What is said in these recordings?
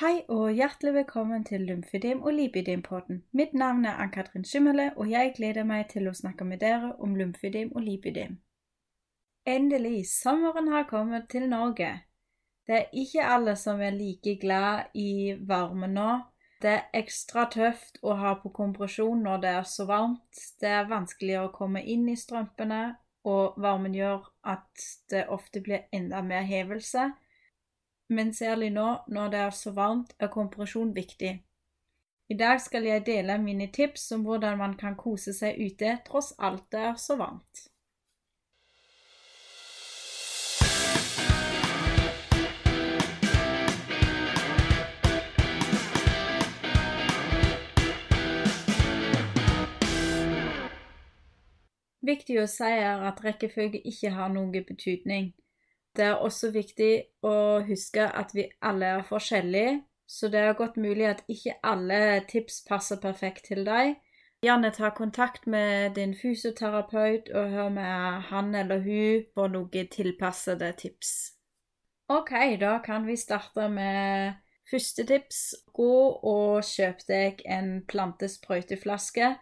Hei og hjertelig velkommen til Lymfedem og lipidem-podden. Mitt navn er Ann-Katrin Skimmele, og jeg gleder meg til å snakke med dere om lymfedem og lipidem. Endelig, sommeren har kommet til Norge. Det er ikke alle som er like glad i varme nå. Det er ekstra tøft å ha på kompresjon når det er så varmt. Det er vanskeligere å komme inn i strømpene, og varmen gjør at det ofte blir enda mer hevelse. Men særlig nå når det er så varmt, er kompresjon viktig. I dag skal jeg dele mine tips om hvordan man kan kose seg ute tross alt det er så varmt. Viktig å si er at rekkefølge ikke har noen betydning. Det er også viktig å huske at vi alle er forskjellige, så det er godt mulig at ikke alle tips passer perfekt til deg. Gjerne ta kontakt med din fysioterapeut og hør med han eller hun for noen tilpassede tips. OK, da kan vi starte med første tips. Gå og kjøp deg en plantesprøyteflaske.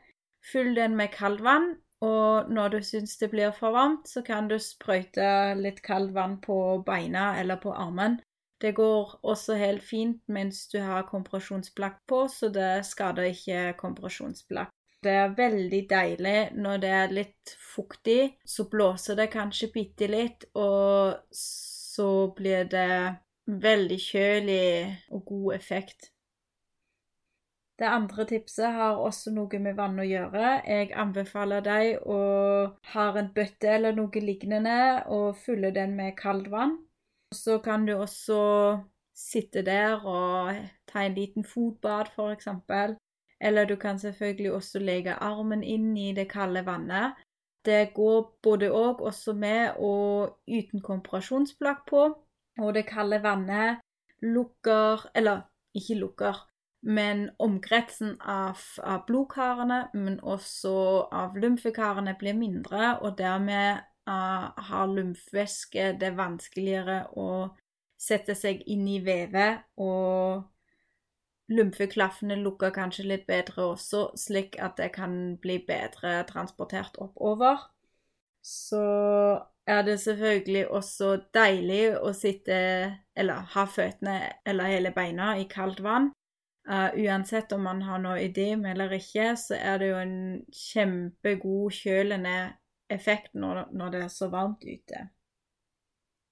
Fyll den med kaldt vann og når du syns det blir for varmt, så kan du sprøyte litt kaldt vann på beina eller på armen. Det går også helt fint mens du har kompresjonsplagg på, så det skader ikke kompresjonsplagg. Det er veldig deilig når det er litt fuktig, så blåser det kanskje bitte litt, og så blir det veldig kjølig og god effekt. Det andre tipset har også noe med vann å gjøre. Jeg anbefaler deg å ha en bøtte eller noe lignende og fylle den med kaldt vann. Så kan du også sitte der og ta en liten fotbad, f.eks. Eller du kan selvfølgelig også legge armen inn i det kalde vannet. Det går både og også med og uten kompresjonsplagg på. Og det kalde vannet lukker Eller ikke lukker, men omkretsen av, av blodkarene, men også av lymfekarene, blir mindre, og dermed uh, har lymfevæske det vanskeligere å sette seg inn i vevet, og lymfeklaffene lukker kanskje litt bedre også, slik at det kan bli bedre transportert oppover. Så er det selvfølgelig også deilig å sitte, eller ha føttene eller hele beina i kaldt vann. Uh, uansett om man har noe idem eller ikke, så er det jo en kjempegod kjølende effekt når, når det er så varmt ute.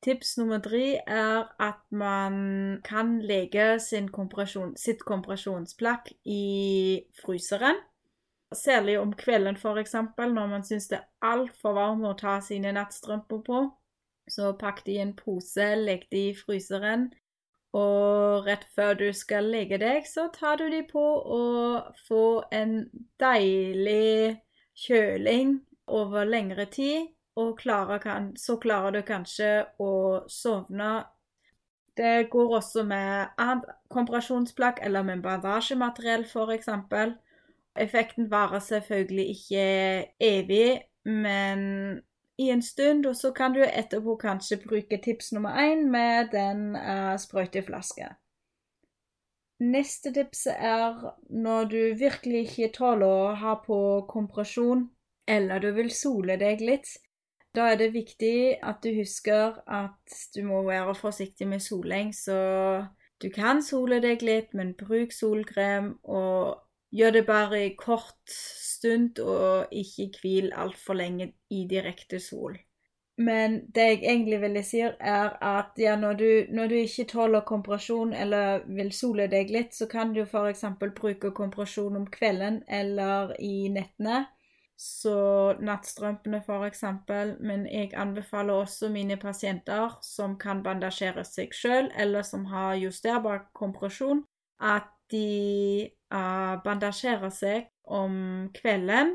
Tips nummer tre er at man kan legge kompresjon, sitt kompresjonsplagg i fryseren. Særlig om kvelden, f.eks., når man syns det er altfor varmt å ta sine nattstrømper på. Så pakk de i en pose, legg de i fryseren og rett før du skal legge deg, så tar du de på og får en deilig kjøling over lengre tid. Og klarer kan, så klarer du kanskje å sovne. Det går også med annet kompresjonsplagg eller med bandasjemateriell, f.eks. Effekten varer selvfølgelig ikke evig, men i en stund, og så kan du etterpå kanskje bruke tips nummer én med den uh, sprøyteflaske. Neste tips er når du virkelig ikke tåler å ha på kompresjon, eller du vil sole deg litt. Da er det viktig at du husker at du må være forsiktig med soling, så du kan sole deg litt, men bruk solkrem, og gjør det bare i kort stund og ikke hvil altfor lenge i direkte sol. Men det jeg egentlig ville si, er at ja, når, du, når, du, ikke tåler kompresjon eller vil sole deg litt, så kan du f.eks. bruke kompresjon om kvelden eller i nettene. Så nattstrømpene, f.eks. Men jeg anbefaler også mine pasienter som kan bandasjere seg sjøl, eller som har justerbar kompresjon, at de uh, bandasjerer seg om kvelden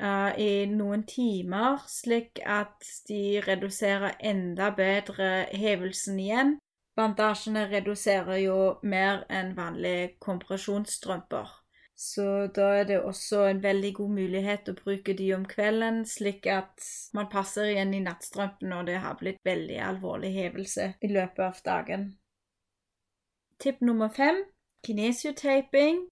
uh, i noen timer, slik at de reduserer enda bedre hevelsen igjen. Bandasjene reduserer jo mer enn vanlige kompresjonsstrømper. Så da er det også en veldig god mulighet å bruke de om kvelden, slik at man passer igjen i nattstrømpen når det har blitt veldig alvorlig hevelse i løpet av dagen. Tipp nummer fem kinesiotaping.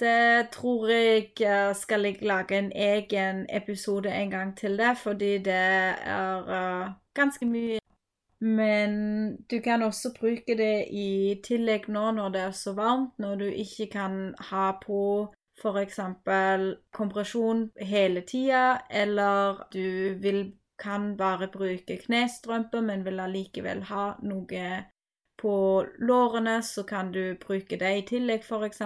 Det tror jeg skal jeg lage en egen episode en gang til det, fordi det er uh, ganske mye. Men du kan også bruke det i tillegg nå når det er så varmt, når du ikke kan ha på f.eks. kompresjon hele tida, eller du vil, kan bare bruke knestrømpe, men vil allikevel ha noe på lårene, så kan du bruke det i tillegg, f.eks.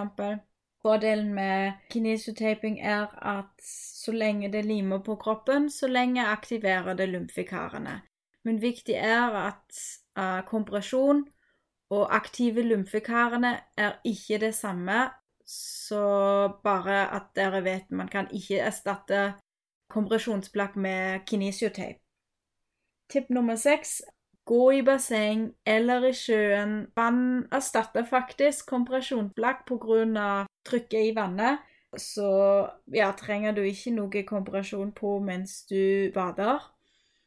Fordelen med kinesiotaping er at så lenge det limer på kroppen, så lenge aktiverer det lymfikarene. Men viktig er at uh, kompresjon og aktive lymfikarene er ikke det samme, så bare at dere vet man kan ikke erstatte kompresjonsplagg med kinesiotape. Tipp nummer seks Gå i basseng eller i sjøen. Vann erstatter faktisk kompresjonsplagg pga. trykket i vannet. Så ja, trenger du ikke noe kompresjon på mens du bader.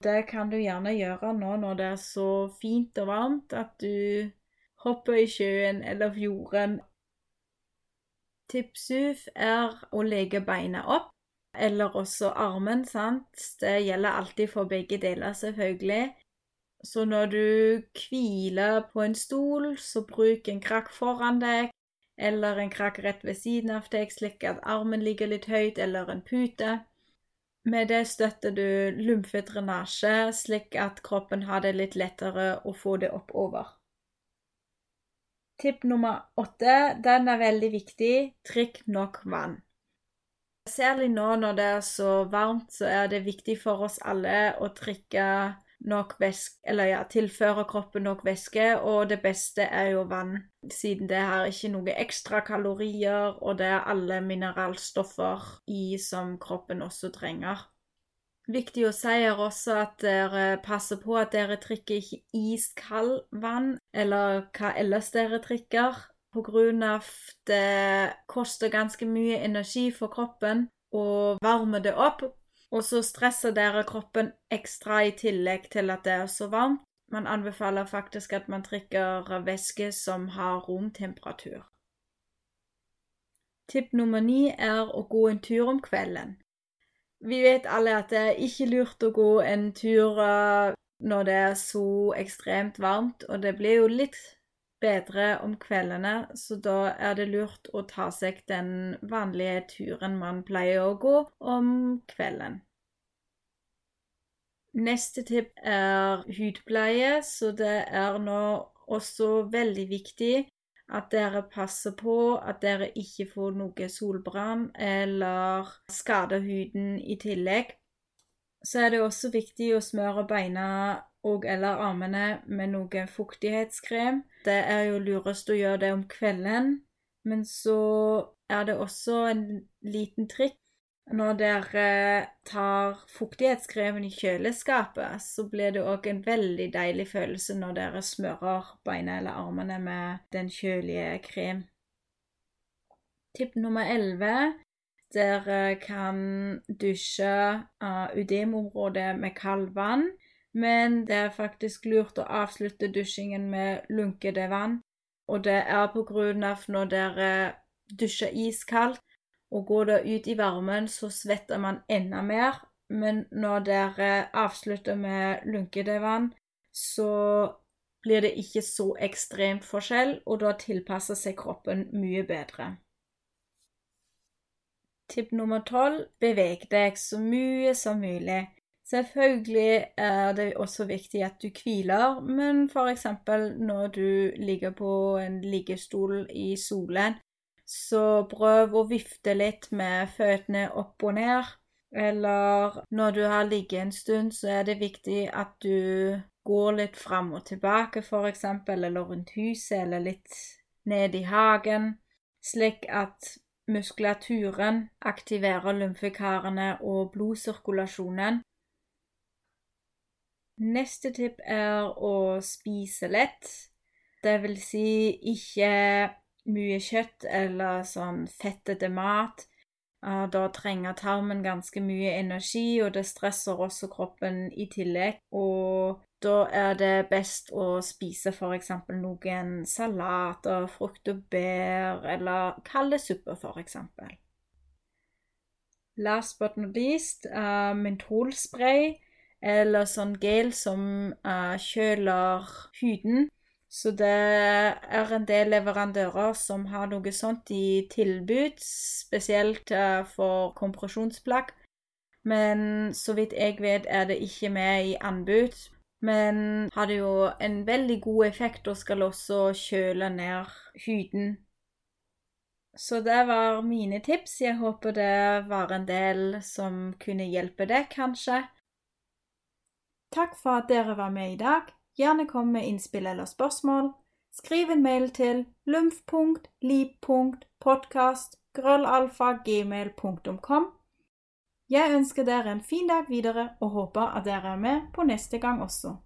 Det kan du gjerne gjøre nå når det er så fint og varmt at du hopper i sjøen eller fjorden. Tipp syv er å legge beina opp, eller også armen, sant. Det gjelder alltid for begge deler, selvfølgelig. Så når du hviler på en stol, så bruk en krakk foran deg, eller en krakk rett ved siden av deg, slik at armen ligger litt høyt, eller en pute. Med det støtter du lymfedrenasje, slik at kroppen har det litt lettere å få det oppover. Tipp nummer åtte, den er veldig viktig, drikk nok vann. Særlig nå når det er så varmt, så er det viktig for oss alle å drikke nok væske Eller ja, tilfører kroppen nok væske, og det beste er jo vann, siden det har ikke noe ekstra kalorier, og det er alle mineralstoffer i som kroppen også trenger. Viktig å si er også at dere passer på at dere drikker ikke iskald vann, eller hva ellers dere drikker, på grunn av det koster ganske mye energi for kroppen å varme det opp og så stresser dere kroppen ekstra i tillegg til at det er så varmt. Man anbefaler faktisk at man drikker væske som har romtemperatur. Tipp nummer ni er å gå en tur om kvelden. Vi vet alle at det er ikke lurt å gå en tur eh, når det er så ekstremt varmt, og det blir jo litt bedre om kveldene, så da er det lurt å ta seg den vanlige turen man pleier å gå om kvelden. Neste tipp er hudpleie, så det er nå også veldig viktig at dere passer på at dere ikke får noe solbrann eller skader huden i tillegg. Så er det også viktig å smøre beina og eller armene med noe fuktighetskrem. Det er jo lurest å gjøre det om kvelden, men så er det også en liten trikk. Når dere tar fuktighetskremen i kjøleskapet, så blir det òg en veldig deilig følelse når dere smører beina eller armene med den kjølige krem. Tipp nummer elleve dere kan dusje av ødemområdet med kaldt vann men det er faktisk lurt å avslutte dusjingen med lunkede vann. Og det er på grunn av når dere dusjer iskaldt og går da ut i varmen, så svetter man enda mer. Men når dere avslutter med lunkede vann, så blir det ikke så ekstremt forskjell, og da tilpasser seg kroppen mye bedre. Tipp nummer tolv beveg deg så mye som mulig. Selvfølgelig er det også viktig at du hviler, men f.eks. når du ligger på en liggestol i solen, så prøv å vifte litt med føttene opp og ned. Eller når du har ligget en stund, så er det viktig at du går litt fram og tilbake, f.eks., eller rundt huset, eller litt ned i hagen, slik at muskulaturen aktiverer lymfekarene og blodsirkulasjonen, Neste tipp er å spise lett. Det vil si ikke mye kjøtt eller sånn fettete mat. Da trenger tarmen ganske mye energi, og det stresser også kroppen i tillegg. Og da er det best å spise f.eks. noen salater, frukt og bær, eller kalde supper suppe, f.eks. Last but not least uh, mentolspray, eller sånn gel som uh, kjøler huden. Så det er en del leverandører som har noe sånt i tilbud, spesielt uh, for kompresjonsplagg. Men så vidt jeg vet, er det ikke med i anbud. Men hadde jo en veldig god effekt og skal også kjøle ned huden. Så det var mine tips. Jeg håper det var en del som kunne hjelpe deg, kanskje. Takk for at dere var med i dag. Gjerne kom med innspill eller spørsmål. Skriv en mail til lymf.lip.podkast.grøllalfa.gmail.com. Jeg ønsker dere en fin dag videre og håper at dere er med på neste gang også.